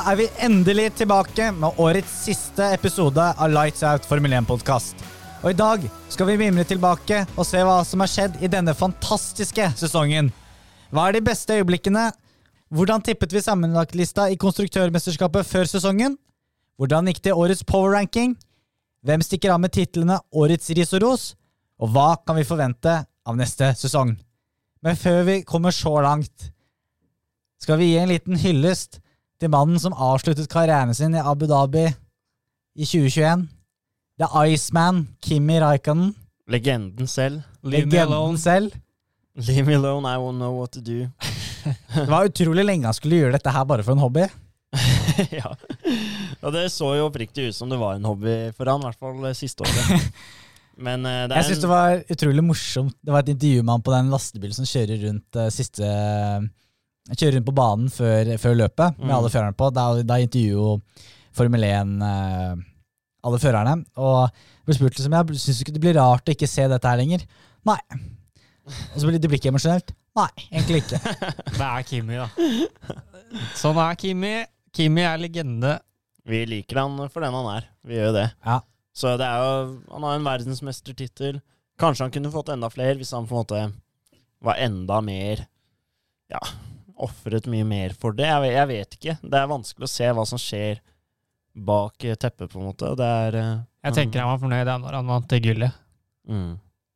Da er vi endelig tilbake med årets siste episode av Lights Out Formel 1-podkast. Og i dag skal vi mimre tilbake og se hva som har skjedd i denne fantastiske sesongen. Hva er de beste øyeblikkene? Hvordan tippet vi sammenlagtlista i konstruktørmesterskapet før sesongen? Hvordan gikk det i årets power ranking? Hvem stikker av med titlene Årets ris og ros? Og hva kan vi forvente av neste sesong? Men før vi kommer så langt, skal vi gi en liten hyllest til mannen som avsluttet karrieren sin i Abu Dhabi i 2021. Det er Iceman, Kimi Raikkonen. Legenden selv. Leave me Legenden alone. selv. Leave me alone, I won't know what to do. Det var utrolig lenge han skulle gjøre dette her bare for en hobby. ja. Og det så jo oppriktig ut som det var en hobby for han, i hvert fall eh, siste året. Men det er Jeg syns det var utrolig morsomt. Det var et intervju med han på den lastebilen som kjører rundt uh, siste Kjører rundt på banen før, før løpet, med Mm. alle førerne på. Da, da intervjuer jo Formel 1 eh, alle førerne. Og ble spurt liksom, jeg syns ikke det blir rart å ikke se dette her lenger. Nei. Og så blir det blir ikke emosjonelt. Nei, egentlig ikke. Det er Kimi, da. Sånn er Kimi. Kimi er legende. Vi liker han for den han er. Vi gjør jo det. Ja. Så det er jo Han har en verdensmestertittel. Kanskje han kunne fått enda flere hvis han på en måte var enda mer Ja, ofret mye mer for det. Jeg vet, jeg vet ikke. Det er vanskelig å se hva som skjer bak eh, teppet, på en måte. Det er uh, Jeg tenker han var fornøyd da når han vant det gullet. mm.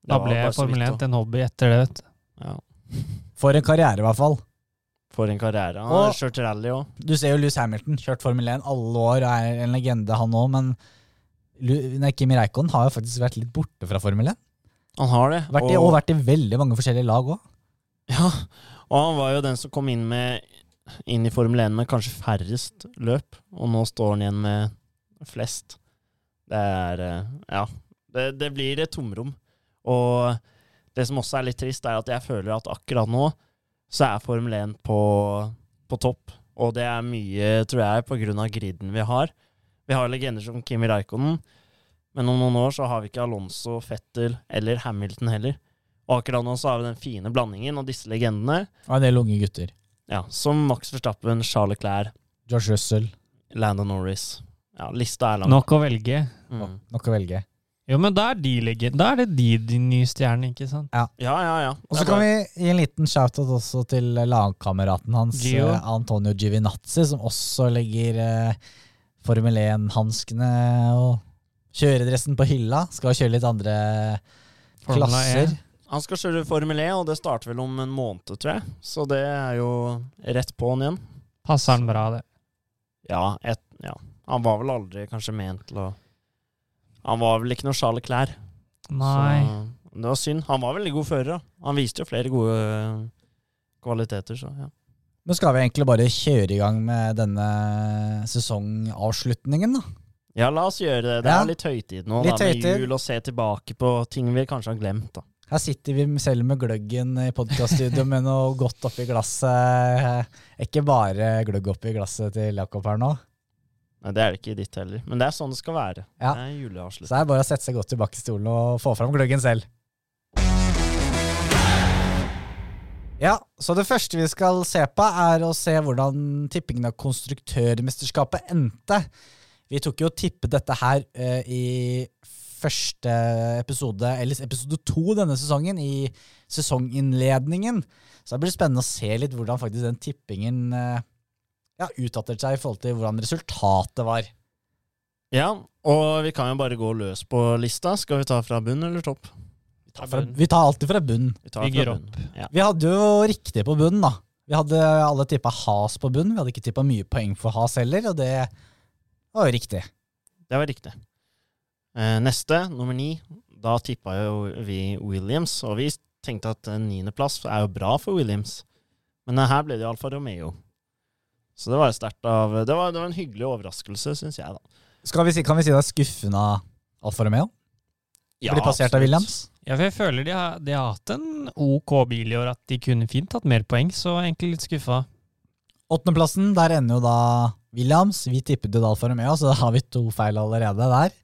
Det Da ble Formel vidt 1 en hobby etter det. vet du. Ja. For en karriere, i hvert fall. For en karriere. Han Og- har kjørt rally òg. Du ser jo Louis Hamilton, kjørt Formel 1 alle år, og er en legende, han òg, men nei, Kimi Reikon har jo faktisk vært litt borte fra Formel 1. Han har det. Vært i, og vært i veldig mange forskjellige lag òg. Ja, og han var jo den som kom inn, med, inn i Formel 1 med kanskje færrest løp, og nå står han igjen med flest. Det er eh, Ja. Det, det blir et tomrom. Og det som også er litt trist, er at jeg føler at akkurat nå så er Formel 1 på, på topp. Og det er mye, tror jeg, på grunn av griden vi har. Vi har legender som Kimi Raikkonen, men om noen år så har vi ikke Alonso, Fettel eller Hamilton heller. Og akkurat nå så har vi den fine blandingen av disse legendene, Og en del unge gutter. ja, som Max Verstappen, Charles Leclerc, George Russell. Landon Norris. Ja, lista er lang. Nok å velge. Mm. Nok å velge. Jo, men da er de. Da er det de, de nye stjernene, ikke sant? Ja, ja, ja. ja. Og så kan vi gi en liten shout-out også til lagkameraten hans, Gio. eh, Antonio Givinazzi, som også legger eh, Formel 1-hanskene og kjøredressen på hylla. Skal kjøre litt andre Formula klasser. E. Han skal kjøre Formel E, og det starter vel om en måned, tror jeg. Så det er jo rett på'n igjen. Passer han bra, det. Ja, et, ja. Han var vel aldri kanskje ment til å Han var vel ikke noe Charles klær. Nei. Så det var synd. Han var veldig god fører, da. Han viste jo flere gode øh, kvaliteter, så ja. Men skal vi egentlig bare kjøre i gang med denne sesongavslutningen, da? Ja, la oss gjøre det. Det Ja. er litt høytid nå, Litt da, med høytid. jul, og se tilbake på ting vi kanskje har glemt. da. Her sitter vi selv med gløggen i podkaststudioet med noe godt oppi glasset. Ikke bare gløgg oppi glasset til Jakob her nå. Nei, Det er det ikke i ditt heller, men det er sånn det skal være. Ja. Det er Så det er bare å sette seg godt tilbake i stolen og få fram gløggen selv. Ja, så det første vi skal se på, er å se hvordan tippingen av konstruktørmesterskapet endte. Vi tok jo og tippet dette her eh, i første episode, eller episode to denne sesongen, i sesonginnledningen. Så det blir spennende å se litt hvordan faktisk den tippingen eh, ja, utartet seg i forhold til hvordan resultatet var. Ja, og vi kan jo bare gå løs på lista. Skal vi ta fra bunn eller topp? Fra, vi tar alltid fra bunn. Vi tar fra bunn. Ja. Vi hadde jo riktig på bunn, da. Vi hadde alle tippa Has på bunn. Vi hadde ikke tippa mye poeng for Has heller, og det var jo riktig. Det var riktig. Eh, neste, nummer ni, da tippa jo vi Williams, og vi tenkte at en niendeplass er jo bra for Williams. Men eh, her ble det Alfa Romeo. Så det var sterkt av Det var, det var en hyggelig overraskelse, syns jeg, da. Skal vi si, kan vi si det er skuffende av Alfa Romeo? Blir passert av. Williams? Ja, for jeg føler de har, de har hatt en OK bil i år, at de kunne fint tatt mer poeng, så egentlig litt skuffa. Åttendeplassen, der ender jo da Williams. Vi tippet jo Alfa Romeo, så da har vi to feil allerede der.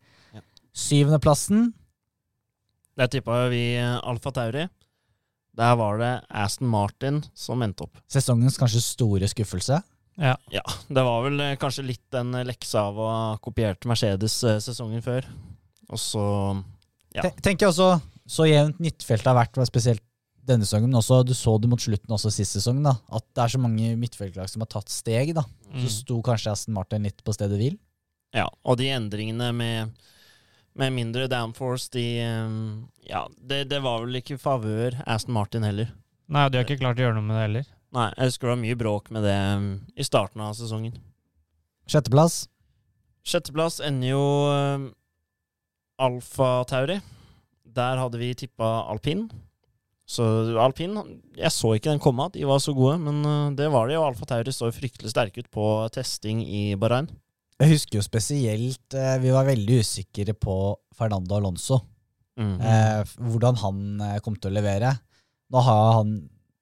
Syvendeplassen, Der tippa vi Alfa Tauri. Der var det Aston Martin som endte opp. sesongens kanskje store skuffelse. Ja. Ja, det var vel eh, kanskje litt den eh, leksa av å ha kopiert Mercedes eh, sesongen før. Og så Ja. Tenker jeg også så jevnt midtfeltet har vært, spesielt denne sesongen, men også, du så det mot slutten også sist sesong, da, at det er så mange midtfeltlag som har tatt steg. da. Mm. Så sto kanskje Aston Martin litt på stedet hvil. Ja, og de endringene med, med mindre downforce, de eh, Ja, det, det var vel ikke i favør Aston Martin heller. Nei, de har ikke klart å gjøre noe med det heller. Nei, jeg husker det var mye bråk med det eh, i starten av sesongen. Sjetteplass. Sjetteplass ender jo uh, Alfa Tauri. Der hadde vi tippa alpin. Så alpin Jeg så ikke den komme, at de var så gode, men eh, det var de. Og Alfa Tauri står fryktelig sterke ut på testing i Bahrain. Jeg husker jo spesielt eh, Vi var veldig usikre på Fernando Alonso. Mm. Eh, hvordan han eh, kom til å levere. Nå har han,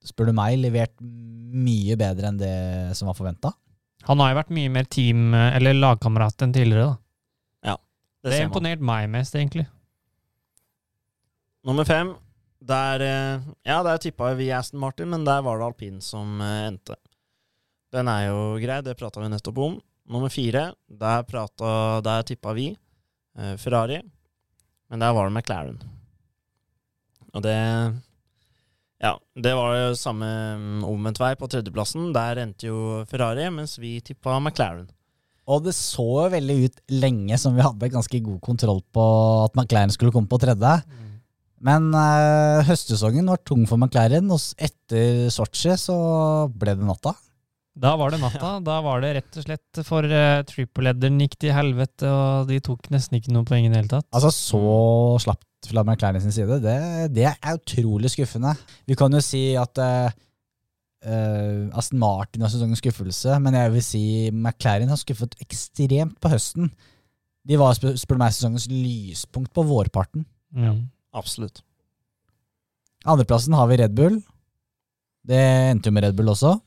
spør du meg, levert mye bedre enn det som var forventa. Han har jo vært mye mer team- eller lagkamerat enn tidligere. da. det Det ser har imponert meg mest, egentlig. Nummer fem, der eh, Ja, der tippa vi Aston Martin, men der var det alpin som eh, endte. Den er jo grei, det prata vi nettopp om. Nummer fire, der, prata, der tippa vi eh, Ferrari, men der var det McLaren. Og det Ja, det var jo samme mm, omvendt vei på tredjeplassen. Der endte jo Ferrari, mens vi tippa McLaren. Og det så jo veldig ut lenge som vi hadde ganske god kontroll på at McLaren skulle komme på tredje. Men eh, høstsesongen var tung for McLaren, og etter Sotsji så ble det natta. Da var det natta. Da var det rett og slett for uh, triple-ledderen gikk til helvete, og de tok nesten ikke noen poeng i det hele tatt. Altså så slapt fra McLaren sin side, det, det er utrolig skuffende. Vi kan jo si at uh, uh, Aston Martin har sesongens skuffelse, men jeg vil si McLaren har skuffet ekstremt på høsten. De var, spør meg, sesongens lyspunkt på vårparten. Mm. Absolutt. Andreplassen har vi Red Bull. Det endte jo med Red Bull også.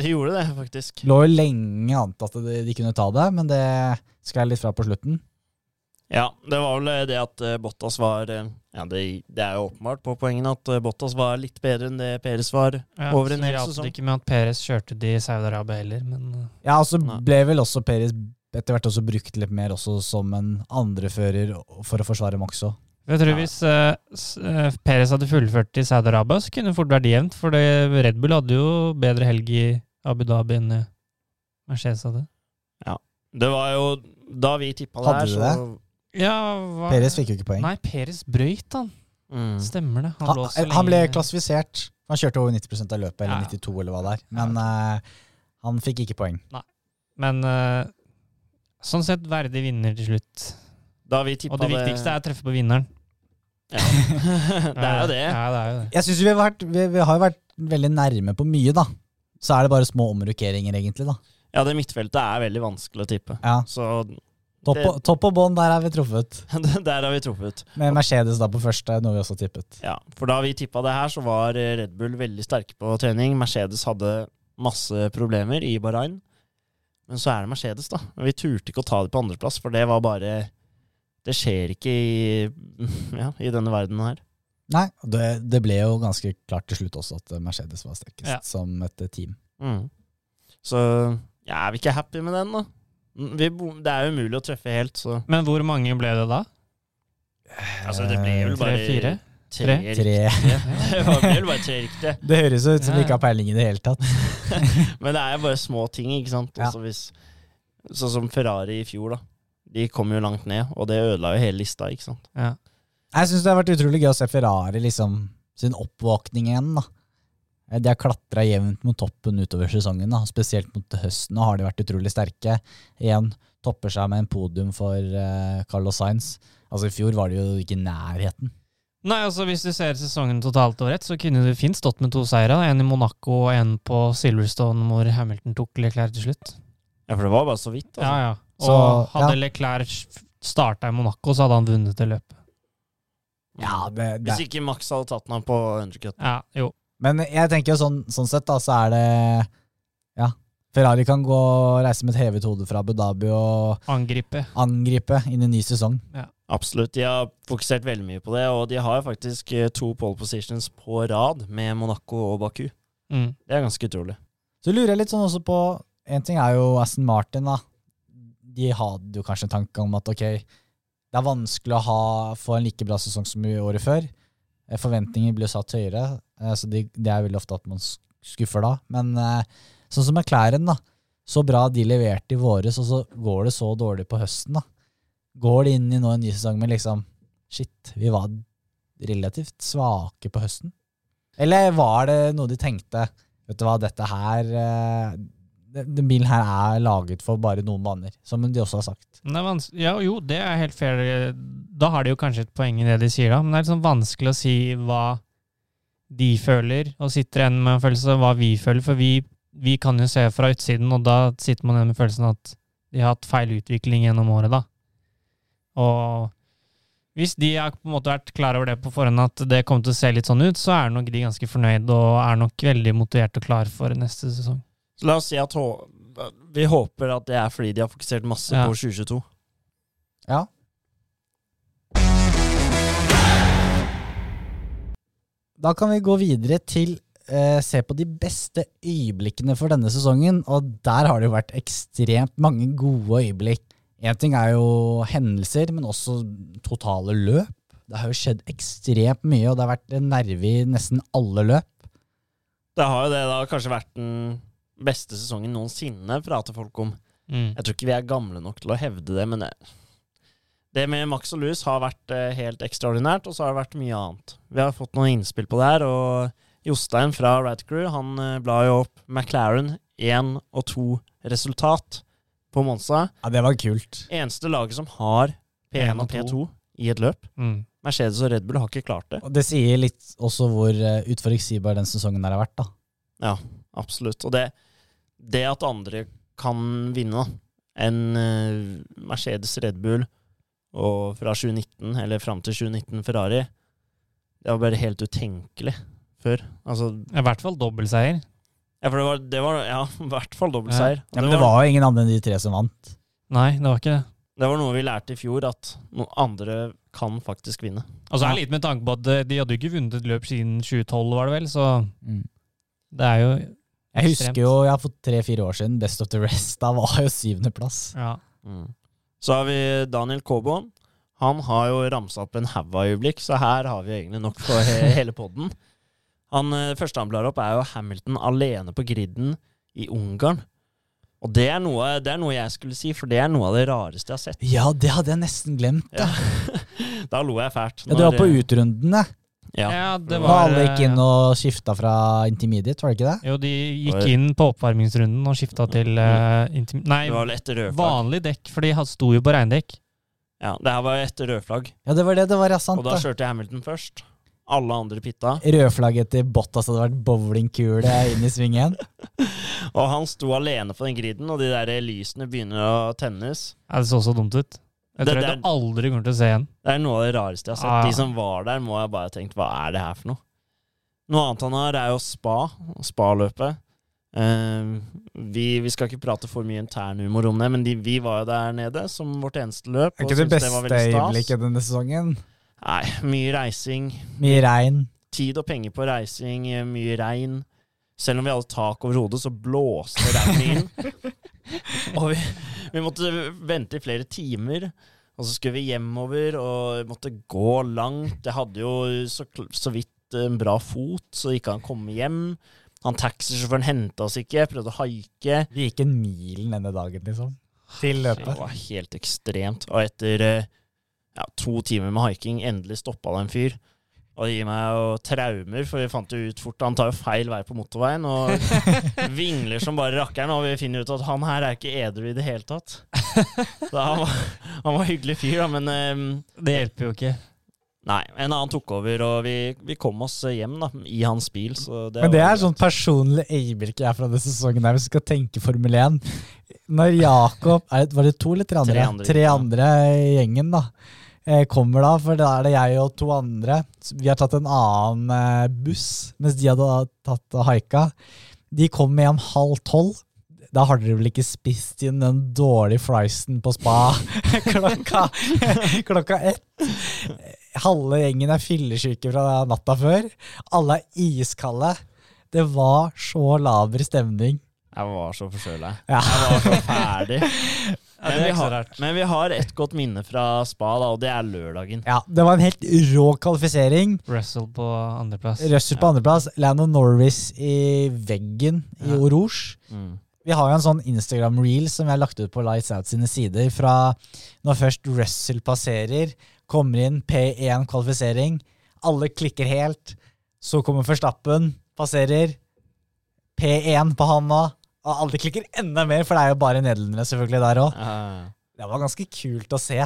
Det gjorde det, faktisk. Lå jo lenge antatt at de, de kunne ta det, men det sklei litt fra på slutten. Ja, det var vel det at eh, Bottas var eh, Ja, det, det er jo åpenbart på poengene at eh, Bottas var litt bedre enn det Peres var Ja, over en hel sesong. det ikke med at Peres kjørte de i Saudi-Arabia heller, men Ja, og så altså, ble vel også Peres etter hvert også brukt litt mer også som en andrefører for å forsvare Max òg. jeg tror Ja. hvis uh, s- uh, hadde fullført i Saudi-Arabia, så kunne det fort vært jevnt, for Red Bull hadde jo bedre helg i Abu Dhabi enn Mercedes hadde. Det var jo Da vi tippa det Hadde her, du så det? Ja, hva Peres fikk jo ikke poeng. Nei, Peres brøyt han. mm. Stemmer det. Han, lå så han ble lenge- klassifisert. Han kjørte over 90% av løpet, eller Ja. 92, eller hva det er. Men eh, han fikk ikke poeng. Men uh, sånn sett verdig vinner til slutt. Da vi tippa Og det viktigste er å treffe på vinneren. ja. Det er jo det. Ja, det er jo det. Jeg synes vi, har vært, vi, vi har jo vært veldig nærme på mye, da. Så er det bare små omrokeringer, egentlig. da. Ja, det midtfeltet er veldig vanskelig å tippe. Ja, Så Topp og, topp og bånn, der har vi truffet. der har vi truffet. Med Mercedes da på første, noe vi også tippet. Ja, for da vi tippa det her, så var eh, Red Bull veldig sterke på trening. Mercedes hadde masse problemer i Bahrain. Men så er det Mercedes, da. Vi turte ikke å ta det på andreplass, for det var bare Det skjer ikke i, ja, i denne verdenen her. Nei, det, det ble jo ganske klart til slutt også at Mercedes var sterkest Ja. som et eh, team. Mm. Så ja, er vi ikke happy med den, da? Mm, Vi, det er jo umulig å treffe helt, så Men hvor mange ble det da? Altså, det ble vel bare Tre-fire? tre, Tre? Tre. Det var- vel bare tre riktige. Det høres ut som vi ikke har peiling i det hele tatt. Men det er jo bare små ting, ikke sant. Ja. Hvis, sånn som Ferrari i fjor, da. De kom jo langt ned, og det ødela jo hele lista, ikke sant. Ja. Jeg syns det har vært utrolig gøy å se Ferrari liksom sin oppvåkning igjen. da. Eh, De har klatra jevnt mot toppen utover sesongen, da. spesielt mot høsten. Nå har de vært utrolig sterke. Igjen topper seg med en podium for uh, Carlos Sainz. Altså I fjor var det jo ikke i nærheten. Nei, altså Hvis du ser sesongen totalt over ett, så kunne du fint stått med to seire. En i Monaco og en på Silverstone, hvor Hamilton tok Leclerc til slutt. Ja, for det var bare så vidt, altså. Ja, ja. Og Så, hadde ja. Leclerc starta i Monaco, så hadde han vunnet det løpet. Ja, det, det. Hvis ikke Max hadde tatt den på undercut. Ja, jo. Men jeg tenker jo sånn, sånn sett, da, så er det Ja. Ferrari kan gå og reise med et hevet hode fra Abu Dhabi og Angripe. angripe inn i en ny sesong. Absolutt. De har fokusert veldig mye på det, og de har faktisk eh, to pole positions på rad med Monaco og Baku. Mm. Det er ganske utrolig. Så lurer jeg litt sånn også på en ting er jo Aston Martin, da. De hadde jo kanskje en tanke om at ok, det er vanskelig å ha, få en like bra sesong som i året før. Eh, Forventninger blir satt høyere, eh, så det, de er veldig ofte at man skuffer da. Men eh, sånn som McLaren, da. Så bra de leverte i våres, og så går det så dårlig på høsten, da. Går det inn i nå en ny sesong med liksom Shit, vi var relativt svake på høsten. Eller var det noe de tenkte Vet du hva, dette her den bilen her er laget for bare noen baner, som de også har sagt. Ja, jo, det er helt fair. Da har de jo kanskje et poeng i det de sier, da. Men det er liksom vanskelig å si hva de føler, og sitter igjen med en følelse av hva vi føler. For vi, vi kan jo se fra utsiden, og da sitter man igjen med følelsen at de har hatt feil utvikling gjennom året, da. Og hvis de har på en måte vært klar over det på forhånd, at det kommer til å se litt sånn ut, så er nok de ganske fornøyd og er nok veldig motivert og klar for neste sesong. Så la oss si at vi håper at det er fordi de har fokusert masse Ja. på 2022. Ja. Da kan vi gå videre til eh, se på de beste øyeblikkene for denne sesongen, og der har det jo vært ekstremt mange gode øyeblikk. Én ting er jo hendelser, men også totale løp. Det har jo skjedd ekstremt mye, og det har vært en nerve i nesten alle løp. Det har jo det da kanskje vært den beste sesongen noensinne, prater folk om. Mm. Jeg tror ikke vi er gamle nok til å hevde det, men det, det med Max og Louis har vært eh, helt ekstraordinært, og så har det vært mye annet. Vi har fått noen innspill på det her, og Jostein fra Radcrew han blar jo opp McLaren 1 og 2 resultat på Monza. Ja, det var kult. Eneste laget som har P1 og P2 i et løp. Mm. Mercedes og Red Bull har ikke klart det. Og det sier litt også hvor uh, utforutsigbar den sesongen der har vært, da. Ja, absolutt. Og det, det at andre kan vinne, en enn eh, Mercedes, Red Bull og fra 2019, eller fram til 2019 Ferrari, det var bare helt utenkelig før. Altså, I hvert fall dobbeltseier. ja, for det var, det var ja, i hvert fall dobbeltseier. Ja, men det var jo ingen andre enn de tre som vant. Nei, det var ikke det. det var noe vi lærte i fjor, at noen andre kan faktisk vinne. Altså, jeg er litt med tanke på at eh, de hadde jo ikke vunnet et løp siden 2012, var det vel, så Mm. det er jo Jeg husker jo, jeg har fått tre-fire år siden, Best of the Rest. Da var jo syvendeplass. ja. Mm. Så har vi Daniel Kobo. Han har jo ramsa opp en haug av øyeblikk, så her har vi egentlig nok for he hele podden. Han, eh, første han blar opp, er jo Hamilton alene på griden i Ungarn. Og det er, noe, det er noe jeg skulle si, for det er noe av det rareste jeg har sett. Ja, det hadde jeg nesten glemt. Ja. da lo jeg fælt. Ja, du var på utrunden, utrundene. Ja. Ja, det var alle gikk inn eh, og skifta fra intermediate, var det ikke det? Jo, de gikk inn på oppvarmingsrunden og skifta til uh. Nei, Det var etter vanlig dekk, for de sto jo på regndekk. Ja, det her var etter rødflagg. Ja, det var det det var, ja, sant Og da kjørte jeg Hamilton først. Alle andre pitta. Rødflagget til Bottas hadde vært bowlingkule inn i svingen. Og han sto alene på den griden, og de der lysene begynner å tennes. Ja, det så så dumt ut. Jeg Det- tror det jeg er- du aldri kommer til å se igjen. Det er noe av det rareste jeg har sett. Ah. De som var der, må jeg bare ha tenkt hva er det her for noe? Noe annet han har, er jo spa. Spa-løpet. Eh, vi, vi skal ikke prate for mye internhumor om det, men de, vi var jo der nede som vårt eneste løp. Er og ikke det beste stas. øyeblikket denne sesongen? Nei, mye reising. Mye regn. Tid og penger på reising, eh, mye regn. Selv om vi hadde tak over hodet, så blåste regnet inn. og vi, vi måtte vente i flere timer. Og så skulle vi hjemover og måtte gå langt. Jeg hadde jo så, så vidt en bra fot, så ikke han komme hjem. Han taxisjåføren henta oss ikke. Prøvde å haike. Vi gikk en mil denne dagen, liksom. Til Det var helt ekstremt. Og etter eh, ja, to timer med haiking, endelig stoppa det en fyr. Og det gir meg jo traumer, for vi fant jo ut fort Han tar jo feil vei på motorveien og vingler som bare rakkeren. Og vi finner ut at han her er ikke edru i det hele tatt. Så han var, han var hyggelig fyr, da, men um, Det hjelper jo ikke. Nei, en annen tok over, og vi, vi kom oss hjem da, i hans bil. Så det Men det er sånn personlig øyeblikk jeg er fra denne sesongen her, hvis du skal tenke Formel 1. Når Jakob er Var det to eller tre andre? Tre andre, Tre ja. andre i gjengen, da. Eh, Kommer da, for da er det jeg og to andre. Vi har tatt en annen eh, buss, mens de hadde tatt og haika. De kom hjem halv tolv. Da har dere vel ikke spist inn den dårlige friesen på spa klokka, klokka ett? Halve gjengen er fyllesyke fra natta før. Alle er iskalde. Det var så laber stemning Jeg var så forkjøla. Ja. Jeg var så ferdig. Men vi, har, men vi har et godt minne fra spa, da, og det er lørdagen. Ja, det var en helt rå kvalifisering. Russell på andreplass. Russell på andreplass, Landon Norris i veggen i Ja. Orouge. Mm. Vi har jo en sånn Instagram-reel som vi har lagt ut på Lights Out sine sider, fra når først Russell passerer, kommer inn, P1 kvalifisering, alle klikker helt, så kommer Forstappen, passerer, P1 på handa, og alle klikker enda mer, for det er jo bare nederlendere selvfølgelig der òg. Ja, Det var ganske kult å se.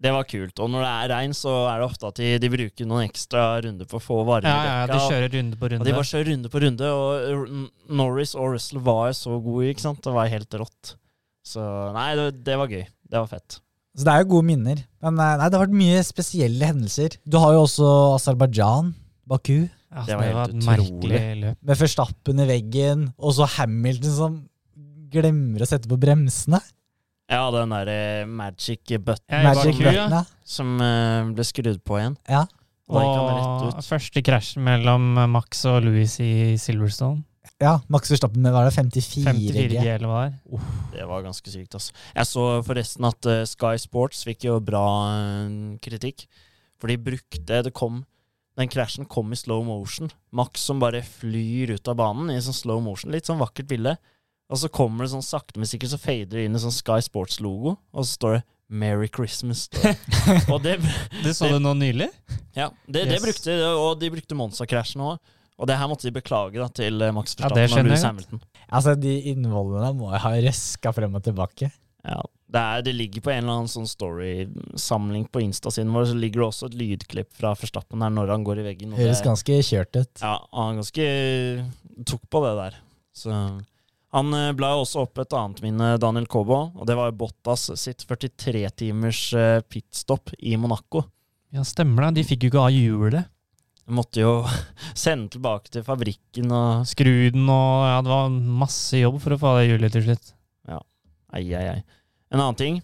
det var kult. Og når det er regn, så er det ofte at de, de bruker noen ekstra runder på å få varme Ja, ja, de kjører runde på Og runde. de bare kjører runde på runde, og Norris og Russell var jo så gode, ikke sant? Det var helt rått. Så nei, det, det var gøy. Det var fett. Så det er jo gode minner. Men eh, nei, det har vært mye spesielle hendelser. Du har jo også Aserbajdsjan, Baku, Ja, Det var det var et utrolig. løp. med Forstappen i veggen, og så Hamilton som glemmer å sette på bremsene. Ja, den derre magic button Magic Baku, button, ja. som uh, ble skrudd på igjen. Ja. Og første krasjen mellom Max og Louis i Silverstone. ja. Max Verstappen med hva er det, 54, 54 G. G, eller hva det er. Det var ganske sykt, altså. Jeg så forresten at uh, Sky Sports fikk jo bra uh, kritikk. For de brukte Det kom Den krasjen kom i slow motion. Max som bare flyr ut av banen i sånn slow motion. Litt sånn vakkert bilde. Og så kommer det sånn sakte, men sikkert så fader det inn en sånn Sky Sports-logo, og så står det 'Merry Christmas'. det. det, Du så du nå nylig? ja, det, det Yes. brukte Og de brukte Monza-krasjen òg. Og det her måtte de beklage da til eh, Max Verstappen ja, og Louis Hamilton. Altså, de innvollene må jeg ha røska frem og tilbake. Ja, det, er, det ligger på en eller annen sånn story-samling på Insta-siden vår, så ligger det også et lydklipp fra Forstappen her når han går i veggen. Høres ganske kjørt ut. Ja, han ganske tok på det der. Så han eh, bla også opp et annet minne, Daniel Kobo, og det var Bottas sitt 43 timers eh, pitstop i Monaco. Ja, stemmer det. De fikk jo ikke av hjulet. De måtte jo sende tilbake til fabrikken og Skru den og Ja, det var masse jobb for å få av det hjulet til slutt. Ja. Ei, ei, ei. En annen ting.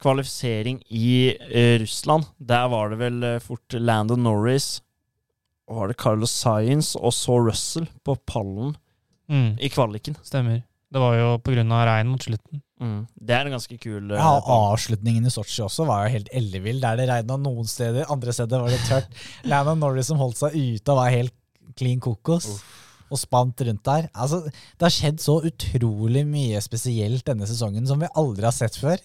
Kvalifisering i eh, Russland. Der var det vel eh, fort Landon Norris og var det Carlos Science og så Russell på pallen Mm, i kvaliken. stemmer. Det var jo på grunn av regn mot slutten. Mm. Det er en ganske kul eh, Ja. Avslutningen i Sotsji også var jo helt ellevill. Der det regna noen steder, andre steder var det tørt. Landon Norris som holdt seg ute, og var helt clean kokos. Og spant rundt der. Altså, det har skjedd så utrolig mye spesielt denne sesongen som vi aldri har sett før.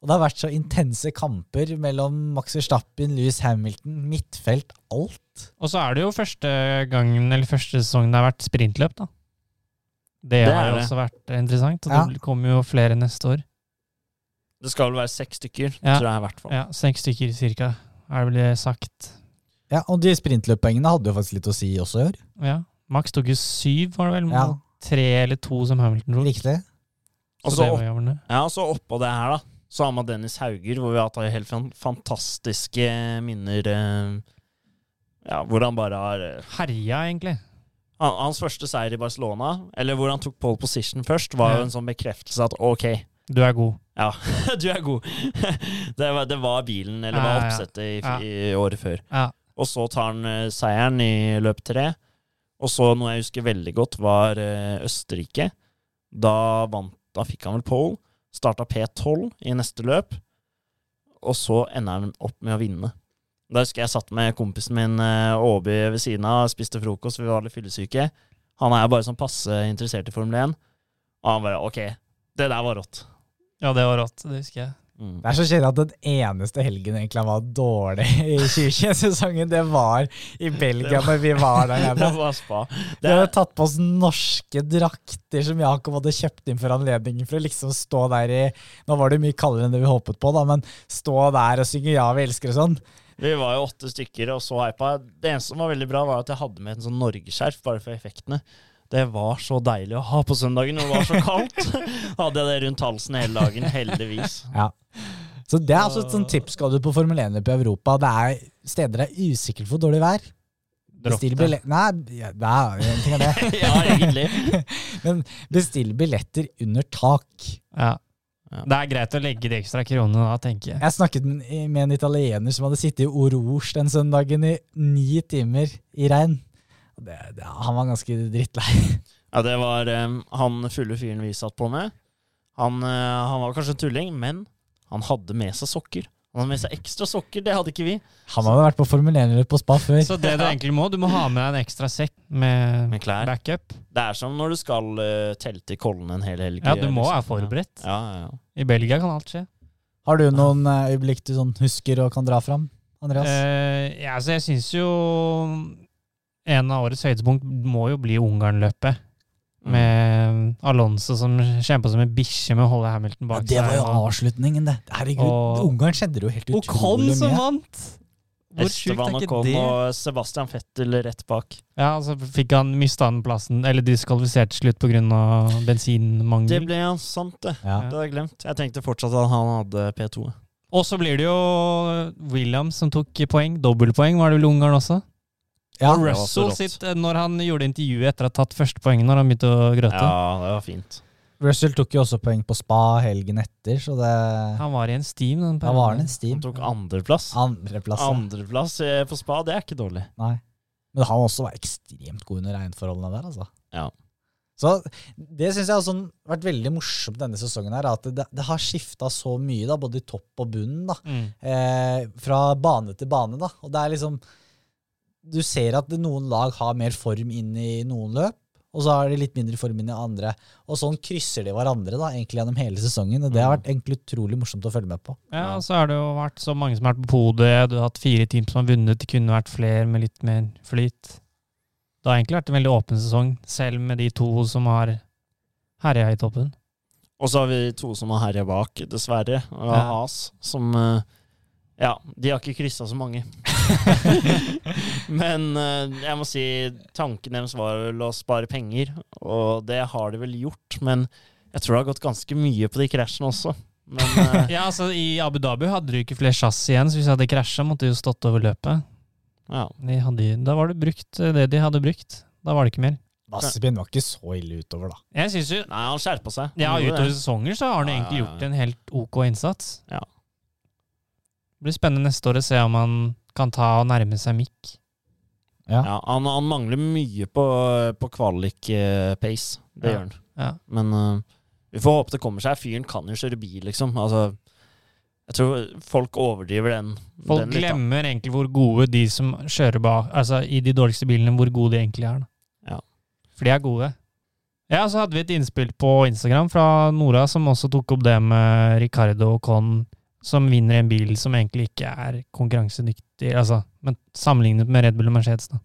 Og det har vært så intense kamper mellom Max Verstappen, Louis Hamilton, midtfelt, alt. Og så er det jo første gangen, eller første sesongen det har vært sprintløp, da. Det, Det har jo også vært interessant, og Ja. det kommer jo flere neste år. Det skal vel være seks stykker, Ja. tror jeg i hvert fall. Ja, Seks stykker cirka, er det vel sagt. Ja, Og de sprintløppoengene hadde jo faktisk litt å si også i år. Ja. Max tok jo syv, var det vel? Ja. Tre eller to som Hamilton tok. Riktig. Og Så opp, ja, oppå det her, da, så har man Dennis Hauger, hvor vi har hatt helt fan- fantastiske minner eh, Ja, hvor han bare har eh, Herja, egentlig. Hans første seier i Barcelona, eller hvor han tok pole position først, var Ja. jo en sånn bekreftelse at ok, Du er god. Ja, du er god. det, var, det var bilen, eller Ja, var oppsettet i, i året før. Ja. Og så tar han eh, seieren i løp tre. Og så noe jeg husker veldig godt, var eh, Østerrike. Da, vant, da fikk han vel pole. Starta P12 i neste løp. Og så ender han opp med å vinne. Da husker jeg satt med kompisen min eh, Åby ved siden av, spiste frokost, vi var litt fyllesyke. Han er bare sånn passe interessert i Formel 1. Og han bare OK, det der var rått. Ja, det var rått. Det husker jeg. Mm. Det er så kjedelig at den eneste helgen egentlig var dårlig i 2021-sesongen, det var i Belgia når vi var der Det nede. var spa. Vi hadde tatt på oss norske drakter som Jakob hadde kjøpt inn for anledningen, for å liksom stå der i Nå var det mye kaldere enn det vi håpet på, da, men stå der og synge 'Ja, vi elsker' og sånn. vi var jo åtte stykker og så hypa. Det eneste som var veldig bra, var at jeg hadde med en sånn norgeskjerf, bare for effektene. Det var så deilig å ha på søndagen når det var så kaldt. hadde jeg det rundt halsen hele dagen, heldigvis. Ja. Så det er altså et sånt tips skal du på Formel 1-løp i Europa. Det er steder det er usikkert for dårlig vær. Bestill billetter Nei, ja, det er en ting av det. ja, egentlig. Men bestill billetter under tak. Ja. Ja. Det er greit å legge de ekstra kronene da, tenker jeg. Jeg snakket med en italiener som hadde sittet i Oroge den søndagen i ni timer i regn. Det, det, han var ganske drittlei. Ja, det var um, han fulle fyren vi satt på med. Han, uh, han var kanskje en tulling, men han hadde med seg sokker. Han hadde med seg ekstra sokker, det hadde ikke vi. Han hadde vært på Formel 1 eller på spa før. Så det du egentlig må, du må ha med deg en ekstra sekk med, Med klær. backup. Det er som når du skal uh, telte i Kollen en hel helg. Ja, du må liksom. være forberedt. Ja, ja, ja. I Belgia kan alt skje. Har du noen øyeblikk du sånn husker og kan dra fram, Andreas? Uh, ja, så jeg syns jo en av årets høydepunkt må jo bli Ungarn-løpet. Mm. Med Alonso som kjempa som en bikkje med å holde Hamilton bak seg. ja, det var jo avslutningen, det. Herregud, Og- Ungarn skjedde jo helt Og Con utrolig som vant! Hvor sjukt Esteban er ikke det? og Sebastian Fettel rett bak. Ja, så fikk han mista han plassen, eller diskvalifisert til slutt pga. Det bensinmangel. ble ja, sant, det. Ja. Det hadde jeg glemt. Jeg tenkte fortsatt at han hadde P2. Og så blir det jo Williams som tok poeng. Dobbeltpoeng var det vel Ungarn også? Ja. Russell sitt, eh, når han gjorde intervjuet etter å ha tatt første poenget, når han begynte å grøte. Ja, det var fint. Russell tok jo også poeng på spa helgen etter, så det Han var i en steam. Den han var en en Han steam. tok andreplass. Andreplass. ja. Andreplass eh, på spa, det er ikke dårlig. Nei. Men han også var ekstremt god under regnforholdene der, altså. Ja. Så det syns jeg har sånn, vært veldig morsomt denne sesongen, her, at det, det har skifta så mye, da, både i topp og bunnen, da, Mm. eh, fra bane til bane. da. Og det er liksom Du ser at noen lag har mer form inn i noen løp, og så har de litt mindre form inn i andre. Og sånn krysser de hverandre da, egentlig gjennom hele sesongen, og det har vært egentlig utrolig morsomt å følge med på. Ja, og så har det jo vært så mange som har vært på podiet. Du har hatt fire team som har vunnet. Det kunne vært flere med litt mer flyt. Det har egentlig vært en veldig åpen sesong, selv med de to som har herja i toppen. Og så har vi to som har herja bak, dessverre. Og Ja. Has, som eh, Ja, de har ikke kryssa så mange. Men eh, jeg må si tanken deres var vel å spare penger, og det har de vel gjort. Men jeg tror det har gått ganske mye på de krasjene også. Men eh, Ja, altså I Abu Dhabi hadde du ikke flere chassis igjen, så hvis de hadde krasja, måtte de jo stått over løpet. ja. De hadde, da var det brukt eh, det de hadde brukt. Da var det ikke mer. Vassebien var ikke så ille utover, da. Jeg synes jo Nei, han skjerpa seg. Ja, utover sesonger så har han Ja, egentlig ja, ja. gjort en helt ok innsats. Ja. Det blir spennende neste år å se om han kan ta og nærme seg Mick. Ja. Ja, han, han mangler mye på, på kvalik-pace. Det Ja. gjør han. Ja. Men uh, vi får håpe det kommer seg. Fyren kan jo kjøre bil, liksom. Altså, jeg tror folk overdriver den. Folk den litt, glemmer egentlig hvor gode de som kjører bak Altså i de dårligste bilene, hvor gode de egentlig er. Da. Ja. For de er gode. Ja, så hadde vi et innspill på Instagram fra Nora som også tok opp det med Ricardo og Con, som vinner en bil som egentlig ikke er konkurransedyktig, altså, men sammenlignet med Red Bull og Mercedes, da.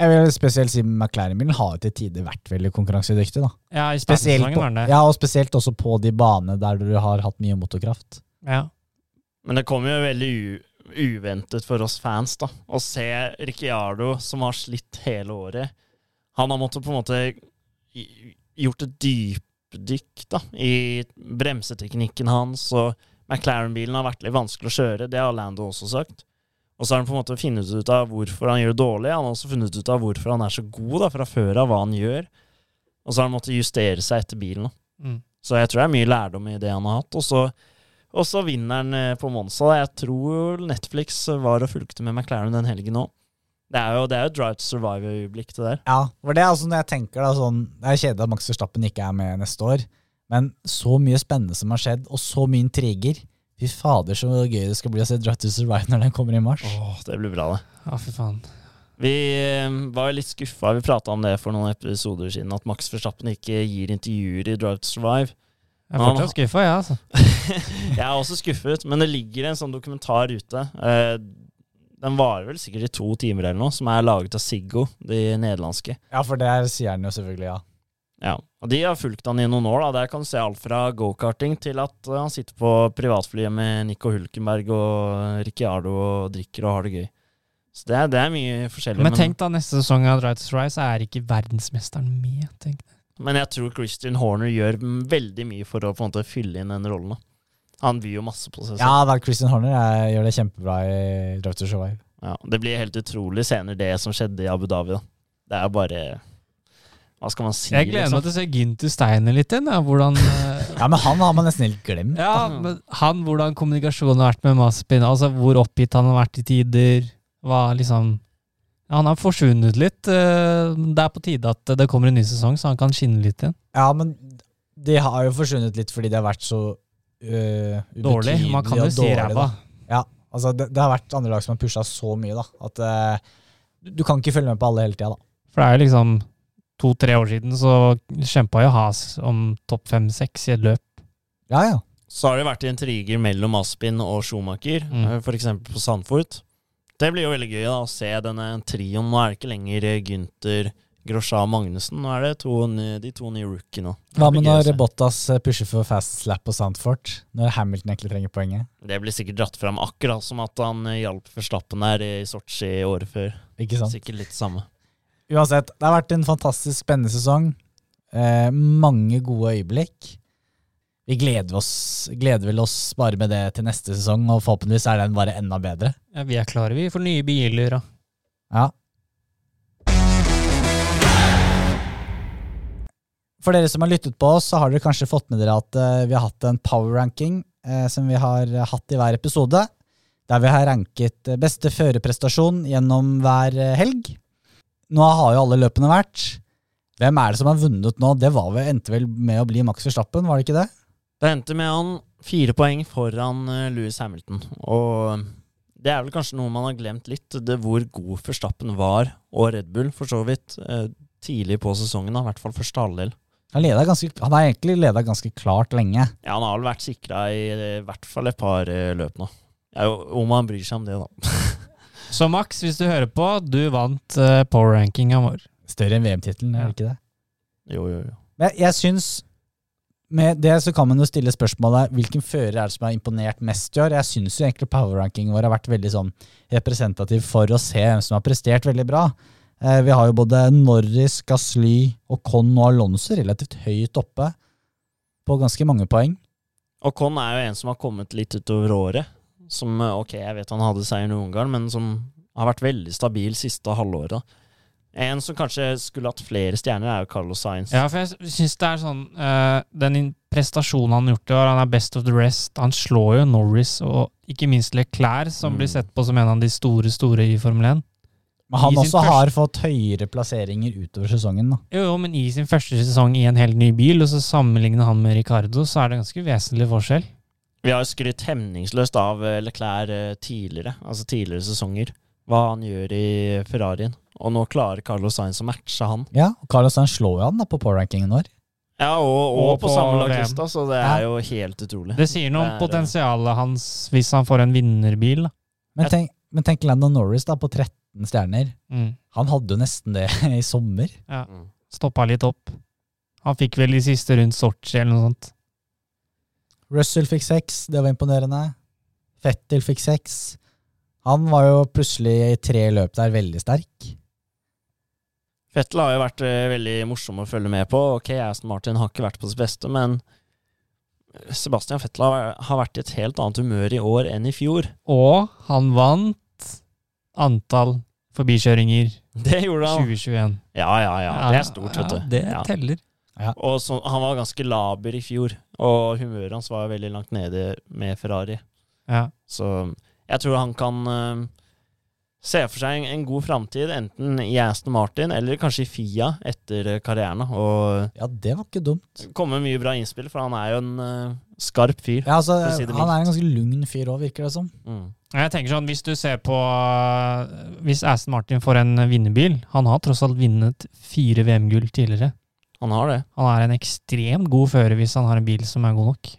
Jeg vil spesielt si McLaren-bilen har jo til tider vært veldig konkurransedyktig. da. Ja, i Spesielt på, var det. ja, og spesielt også på de banene der du har hatt mye motorkraft. Ja. Men det kommer jo veldig u uventet for oss fans, da. Å se Ricciardo, som har slitt hele året. Han har måttet på en måte gjort et dypdykk da, i bremseteknikken hans, og McLaren-bilen har vært litt vanskelig å kjøre. Det har Lando også sagt. Og så har han på en måte funnet ut av hvorfor han gjør det dårlig. Han har også funnet ut av hvorfor han er så god da, fra før av, hva han gjør. Og så har han måttet justere seg etter bilen. Mm. Så jeg tror det er mye lærdom i det han har hatt. Og så, og så vinner han eh, på Monza. Jeg tror Netflix var og fulgte med McLaren den helgen òg. Det er jo det er jo Drive to Survive-øyeblikk, det der. Ja, for det er altså når jeg tenker da, sånn, Det er kjedelig at Max Verstappen ikke er med neste år, men så mye spennende som har skjedd, og så mye intriger. Fy fader, så gøy det skal bli å se Drive to Survive når den kommer i mars. Åh, det blir bra, det. Ja, fy faen. Vi eh, var jo litt skuffa. Vi prata om det for noen episoder siden, at Max Verstappen ikke gir intervjuer i Drive to Survive. Jeg er fortsatt skuffa, jeg, altså. jeg er også skuffet, men det ligger en sånn dokumentar ute. Eh, den varer vel sikkert i to timer eller noe, som er laget av Siggo, de nederlandske. Ja, for der sier han jo selvfølgelig ja. Ja, og De har fulgt han i noen år. da. Der kan du se alt fra gokarting til at uh, han sitter på privatflyet med Nico Hulkenberg og Ricciardo og drikker og har det gøy. Så det er, det er mye forskjellig. Men tenk da, neste sesong av Drive to Rise er ikke verdensmesteren med. tenk men jeg tror Christian Horner gjør veldig mye for å på en måte fylle inn den rollen. da. Han byr jo masse på seg selv. Ja, da, Christian Horner jeg, gjør det kjempebra i Drive to Survive. Ja, det blir helt utrolig senere, det som skjedde i Abu Dhabi. da. Det er bare Hva skal man si? Jeg gleder meg liksom? til å se Ginter Steiner litt igjen. Ja, hvordan, eh, Ja, men han har man nesten helt glemt. ja, men han, hvordan kommunikasjonen har vært med Maspin, Altså hvor oppgitt han har vært i tider. Hva liksom Han har forsvunnet litt. eh, Det er på tide at det kommer en ny sesong, så han kan skinne litt igjen. Ja, men de har jo forsvunnet litt fordi de har vært så øh, Dårlig. Man kan jo si ræva. Ja, altså det, det har vært andre lag som har pusha så mye, da. At øh, du kan ikke følge med på alle hele tida, da. For det er jo liksom to-tre år siden så kjempa jo Has om topp fem-seks i et løp. Ja, ja. Så har det vært intriger mellom Aspin og Schumacher, Mm. eh, for f.eks. på Sandfort. Det blir jo veldig gøy da, å se denne trioen. Nå er det ikke lenger Gynter, Grosja og Magnussen. Nå er det to, de to nye rookiene. Hva med når. Bottas øh, pusher for fast slap på Sandfort? Når Hamilton egentlig trenger poenget? Det blir sikkert dratt fram akkurat som at han hjalp hjalp Verstappen der i Sotsji året før. Ikke sant? Sikkert litt samme. Uansett, det har vært en fantastisk spennende sesong. Eh, mange gode øyeblikk. Vi gleder oss, gleder vel oss bare med det til neste sesong, og forhåpentligvis er den bare enda bedre. Ja, vi er klare, vi, for nye biler og Ja. For dere som har lyttet på oss, så har dere kanskje fått med dere at eh, vi har hatt en power ranking eh, som vi har hatt i hver episode. Der vi har ranket eh, beste førerprestasjon gjennom hver helg. Nå har jo alle løpene vært. Hvem er det som har vunnet nå? Det var vel, endte vel med å bli Max Verstappen, var det ikke det? Det endte med han fire poeng foran Louis Lewis Hamilton. Og det er vel kanskje noe man har glemt litt, det hvor god Verstappen var, og Red Bull for så vidt, eh, tidlig på sesongen, i hvert fall første halvdel. Han, ganske, han har egentlig leda ganske klart lenge. Ja, han har vel vært sikra i i hvert fall et par eh, løp nå. Ja, om han bryr seg om det, da. Så Max, hvis du hører på, du vant uh, power-rankinga vår. Større enn VM-tittelen, er det ikke det? Jo, jo, jo. Men jeg, jeg syns Med det så kan man jo stille spørsmålet hvilken fører er det som har imponert mest i år. Jeg syns jo egentlig power-rankingen vår har vært veldig sånn representativ for å se hvem som har prestert veldig bra. Eh, vi har jo både Norris, Gasly, Ocon og Alonso relativt høyt oppe på ganske mange poeng. Og Con er jo en som har kommet litt utover året. Som, eh, ok, jeg vet han hadde seieren i Ungarn, men som har vært veldig stabil siste halvåret. En som kanskje skulle hatt flere stjerner, er jo Carlos Sainz. Ja, for jeg syns det er sånn uh, Den prestasjonen han har gjort i år, han er best of the rest. Han slår jo Norris og ikke minst Leclerc, som Mm. blir sett på som en av de store, store i Formel 1. Men han også første- har fått høyere plasseringer utover sesongen. da. Jo, jo, men i sin første sesong i en helt ny bil, og så sammenligner han med Ricardo, så er det ganske vesentlig forskjell. Vi har skrytt hemningsløst av eh, Leclerc eh, tidligere, altså tidligere sesonger. Hva han gjør i Ferrarien. Og nå klarer Carlos Sainz å matche han. Ja, og Carlos Sainz slår jo han da på power-rankingen vår. Ja, og, og, Og på, på samme VM. så det Ja. er jo helt utrolig. Det sier noe om er, potensialet hans hvis han får en vinnerbil. Da. Men tenk, men tenk Landon Norris da, på 13 stjerner. Mm. Han hadde jo nesten det i sommer. Ja. Mm. Stoppa litt opp. Han fikk vel i siste rundt Sotsji eller noe sånt. Russell fikk seks, det var imponerende. Fettel fikk seks. Han var jo plutselig i tre løp der veldig sterk. Fettel har jo vært eh, veldig morsom å følge med på. Ok, Aston Martin har ikke vært på sitt beste, men Sebastian Fettel har, har vært i et helt annet humør i år enn i fjor. Og han vant antall forbikjøringer Det gjorde han. 2021. Ja, ja, ja. Det er stort, vet du. Ja, det Ja. teller. Og så, han var ganske laber i fjor, og humøret hans var veldig langt nede med Ferrari. Ja. Så jeg tror han kan uh, se for seg en, en god framtid, enten i Aston Martin eller kanskje i Fia etter eh, karrieren. Og Ja, det var ikke dumt. komme med mye bra innspill, for han er jo en uh, skarp fyr. Ja, altså, si han er en ganske lugn fyr òg, virker det som. Mm. Jeg tenker sånn, Hvis du ser på Hvis Aston Martin får en vinnerbil Han har tross alt vunnet fire VM-gull tidligere. Han har det. Han er en ekstremt god fører hvis han har en bil som er god nok.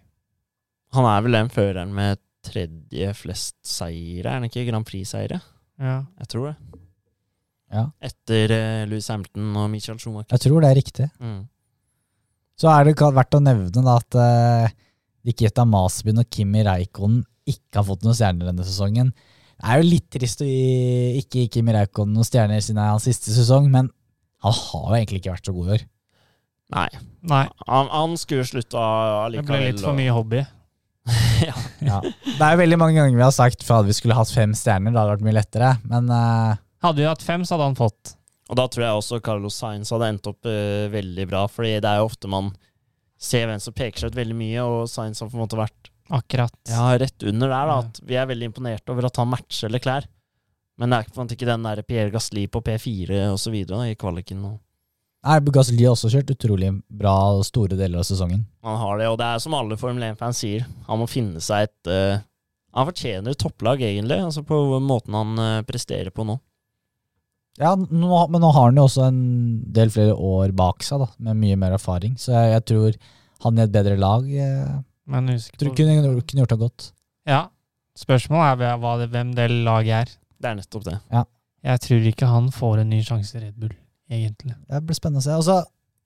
Han er vel den føreren med tredje flest seire, er han ikke? Grand Prix-seire? Ja. Jeg tror det. Ja, Etter uh, Louis Hampton og Michael Schumacher. jeg tror det er riktig. Mm. Så er det verdt å nevne da at uh, Nikita Masbin og Kimi Reikonen ikke har fått noen stjerner denne sesongen. Det er jo litt trist å gi, ikke gi Kimi Reikonen noen stjerner siden det er hans siste sesong, men han har jo egentlig ikke vært så god i år. Nei. Nei, Han, han skulle slutta det ble litt for mye hobby. ja. Ja. Det er jo veldig mange ganger vi har sagt for at vi skulle hatt fem stjerner, det hadde vært mye lettere, men uh... Hadde vi hatt fem, så hadde han fått. Og da tror jeg også Carlos Sainz hadde endt opp uh, veldig bra, fordi det er jo ofte man ser hvem som peker seg ut veldig mye, og Sainz har på en måte vært Akkurat. ja, rett under der. da, At vi er veldig imponert over at han matcher Leclerc. Men det er på ikke den der Pierre Gasli på P4 og så videre i kvaliken. Og Nei, Gasly har også kjørt utrolig bra store deler av sesongen. han har det, og det er som alle Formel 1-fans sier, han må finne seg et uh, Han fortjener et topplag, egentlig, altså på måten han uh, presterer på nå. Ja, nå, men nå har han jo også en del flere år bak seg, da, med mye mer erfaring. Så jeg, jeg tror han i et bedre lag eh, Men husk tror på kunne, kunne gjort det godt. Ja. Spørsmålet er det, hvem det laget er. Det er nettopp det. Jeg tror ikke han får en ny sjanse i Red Bull, egentlig. Det blir spennende å se. Også,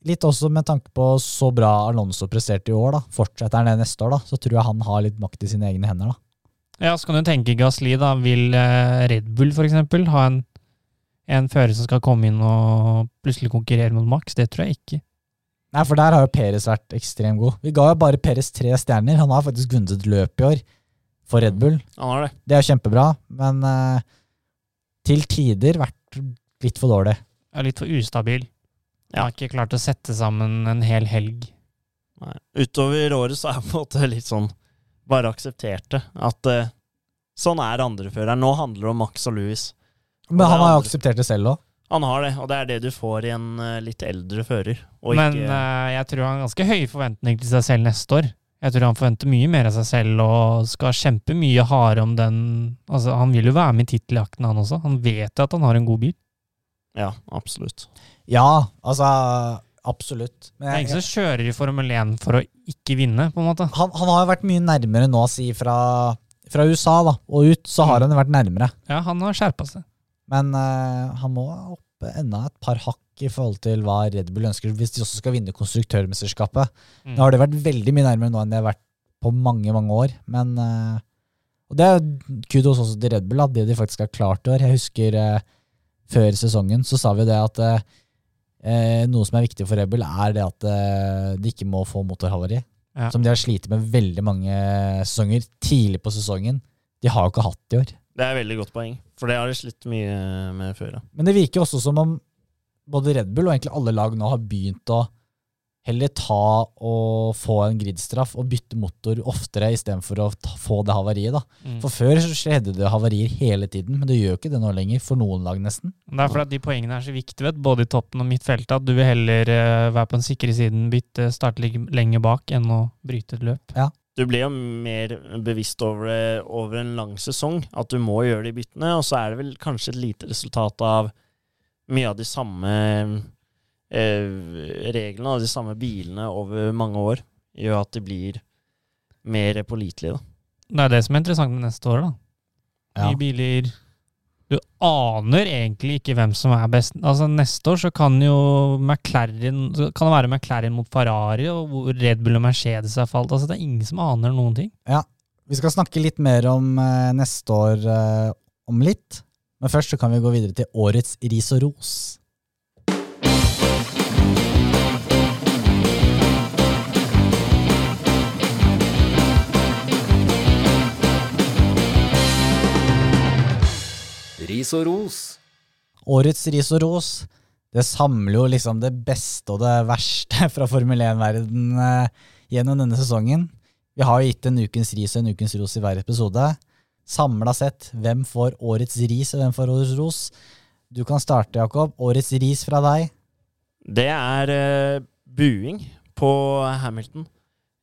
litt også med tanke på så bra Alonso presterte i år, da. Fortsetter han det neste år, da, så tror jeg han har litt makt i sine egne hender, da. Ja, så kan du tenke Gasli, da. Vil eh, Red Bull for eksempel ha en, en fører som skal komme inn og plutselig konkurrere mot Max? Det tror jeg ikke. Nei, for der har jo Peres vært ekstremt god. Vi ga jo bare Peres tre stjerner. Han har faktisk vunnet et løp i år for Red Bull. Han har det. Det er kjempebra, men uh, til tider vært litt for dårlig. Er litt for ustabil. Jeg har ikke klart å sette sammen en hel helg. Nei. Utover året så er jeg på en måte litt sånn Bare akseptert det. At uh, sånn er andreføreren. Nå handler det om Max og Louis. Men er han har jo akseptert det selv òg. Han har det, og det er det du får i en uh, litt eldre fører. Og Men ikke, uh, jeg tror han har ganske høye forventninger til seg selv neste år. Jeg tror han forventer mye mer av seg selv og skal kjempe mye hardere om den Altså, Han vil jo være med i titteljakten, han også. Han vet jo at han har en god bil. Ja, absolutt. Ja, altså Absolutt. Men Det er jeg, ingen som kjører i Formel 1 for å ikke vinne, på en måte. han, han har jo vært mye nærmere nå, si fra, fra USA da, og ut, så har han vært nærmere. Ja, han har skjerpa seg. Men uh, han må opp enda et par hakk i forhold til hva Red Bull ønsker, hvis de også skal vinne konstruktørmesterskapet. Mm. Nå har det vært veldig mye nærmere nå enn det har vært på mange, mange år. Men uh, Og det er kudos også til Red Bull, da, det de faktisk har klart i år. Jeg husker eh, før sesongen så sa vi det at eh, eh, noe som er viktig for Red Bull, er det at eh, de ikke må få motorhavari. Ja. Som de har slitt med veldig mange sesonger tidlig på sesongen. De har jo ikke hatt det i år. Det er et veldig godt poeng, for det har de slitt mye med før. ja. Men det virker også som om både Red Bull og egentlig alle lag nå har begynt å heller ta og få en gridstraff og bytte motor oftere istedenfor å ta, få det havariet. da. Mm. For før så skjedde det havarier hele tiden, men det gjør ikke det nå lenger, for noen lag nesten. Det er fordi at de poengene er så viktige, vet, både i toppen og midtfeltet, at du vil heller uh, være på den sikre siden, bytte, starte lenger bak, enn å bryte et løp. Du blir jo mer bevisst over det over en lang sesong, at du må gjøre de byttene, og så er det vel kanskje et lite resultat av mye av de samme reglene av de samme bilene over mange år, gjør at de blir mer pålitelige. da. Det er det som er interessant med neste år, da. Ja. Biler Du aner egentlig ikke hvem som er best. Altså Neste år så kan jo McLaren kan det være McLaren mot Ferrari, og hvor Red Bull og Mercedes har falt. Altså Det er ingen som aner noen ting. Vi skal snakke litt mer om eh, neste år eh, om litt, men først så kan vi gå videre til årets ris og ros. Ris og ros. Årets ris og ros, det samler jo liksom det beste og det verste fra Formel 1-verden eh, gjennom denne sesongen. Vi har jo gitt en ukens ris og en ukens ros i hver episode. Samla sett, hvem får årets ris og hvem får årets ros? Du kan starte, Jakob. Årets ris fra deg. Det er eh, buing på Hamilton,